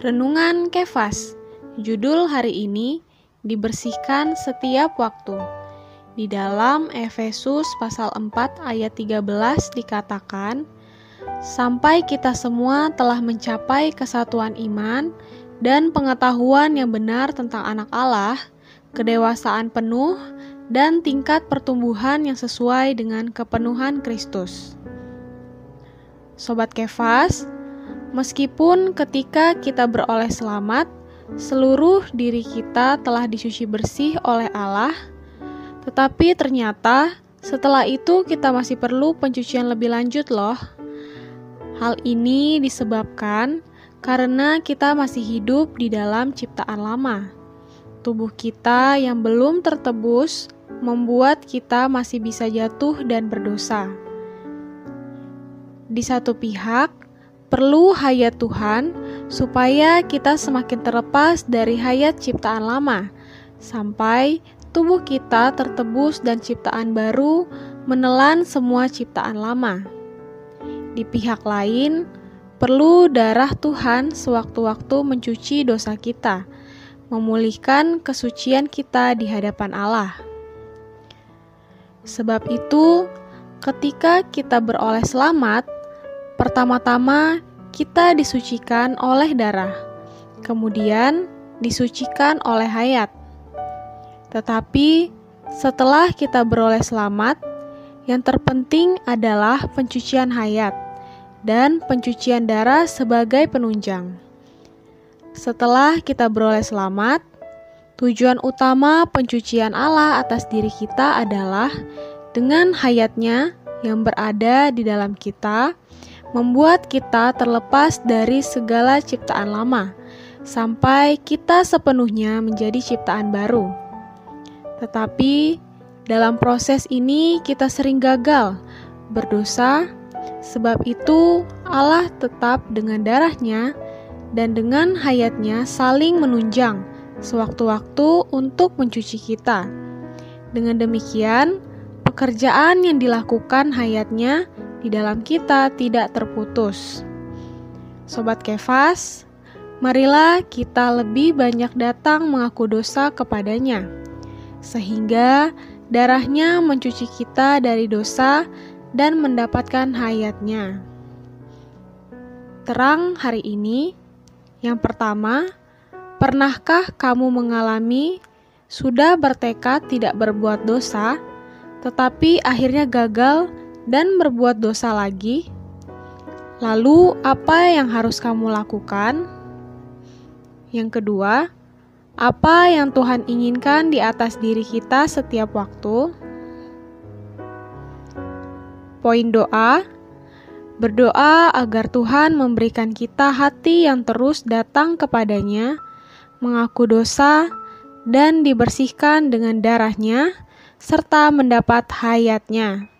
Renungan Kefas Judul hari ini Dibersihkan setiap waktu Di dalam Efesus pasal 4 ayat 13 dikatakan Sampai kita semua telah mencapai kesatuan iman dan pengetahuan yang benar tentang anak Allah, kedewasaan penuh, dan tingkat pertumbuhan yang sesuai dengan kepenuhan Kristus. Sobat Kefas, Meskipun ketika kita beroleh selamat, seluruh diri kita telah disuci bersih oleh Allah, tetapi ternyata setelah itu kita masih perlu pencucian lebih lanjut loh. Hal ini disebabkan karena kita masih hidup di dalam ciptaan lama. Tubuh kita yang belum tertebus membuat kita masih bisa jatuh dan berdosa. Di satu pihak, Perlu hayat Tuhan supaya kita semakin terlepas dari hayat ciptaan lama, sampai tubuh kita tertebus dan ciptaan baru menelan semua ciptaan lama. Di pihak lain, perlu darah Tuhan sewaktu-waktu mencuci dosa kita, memulihkan kesucian kita di hadapan Allah. Sebab itu, ketika kita beroleh selamat, Pertama-tama, kita disucikan oleh darah, kemudian disucikan oleh hayat. Tetapi setelah kita beroleh selamat, yang terpenting adalah pencucian hayat dan pencucian darah sebagai penunjang. Setelah kita beroleh selamat, tujuan utama pencucian Allah atas diri kita adalah dengan hayatnya yang berada di dalam kita membuat kita terlepas dari segala ciptaan lama, sampai kita sepenuhnya menjadi ciptaan baru. Tetapi dalam proses ini, kita sering gagal berdosa. Sebab itu, Allah tetap dengan darahnya dan dengan hayatnya saling menunjang sewaktu-waktu untuk mencuci kita. Dengan demikian, pekerjaan yang dilakukan hayatnya di dalam kita tidak terputus. Sobat Kefas, marilah kita lebih banyak datang mengaku dosa kepadanya, sehingga darahnya mencuci kita dari dosa dan mendapatkan hayatnya. Terang hari ini, yang pertama, pernahkah kamu mengalami sudah bertekad tidak berbuat dosa, tetapi akhirnya gagal dan berbuat dosa lagi, lalu apa yang harus kamu lakukan? Yang kedua, apa yang Tuhan inginkan di atas diri kita setiap waktu? Poin doa: berdoa agar Tuhan memberikan kita hati yang terus datang kepadanya, mengaku dosa, dan dibersihkan dengan darahnya, serta mendapat hayatnya.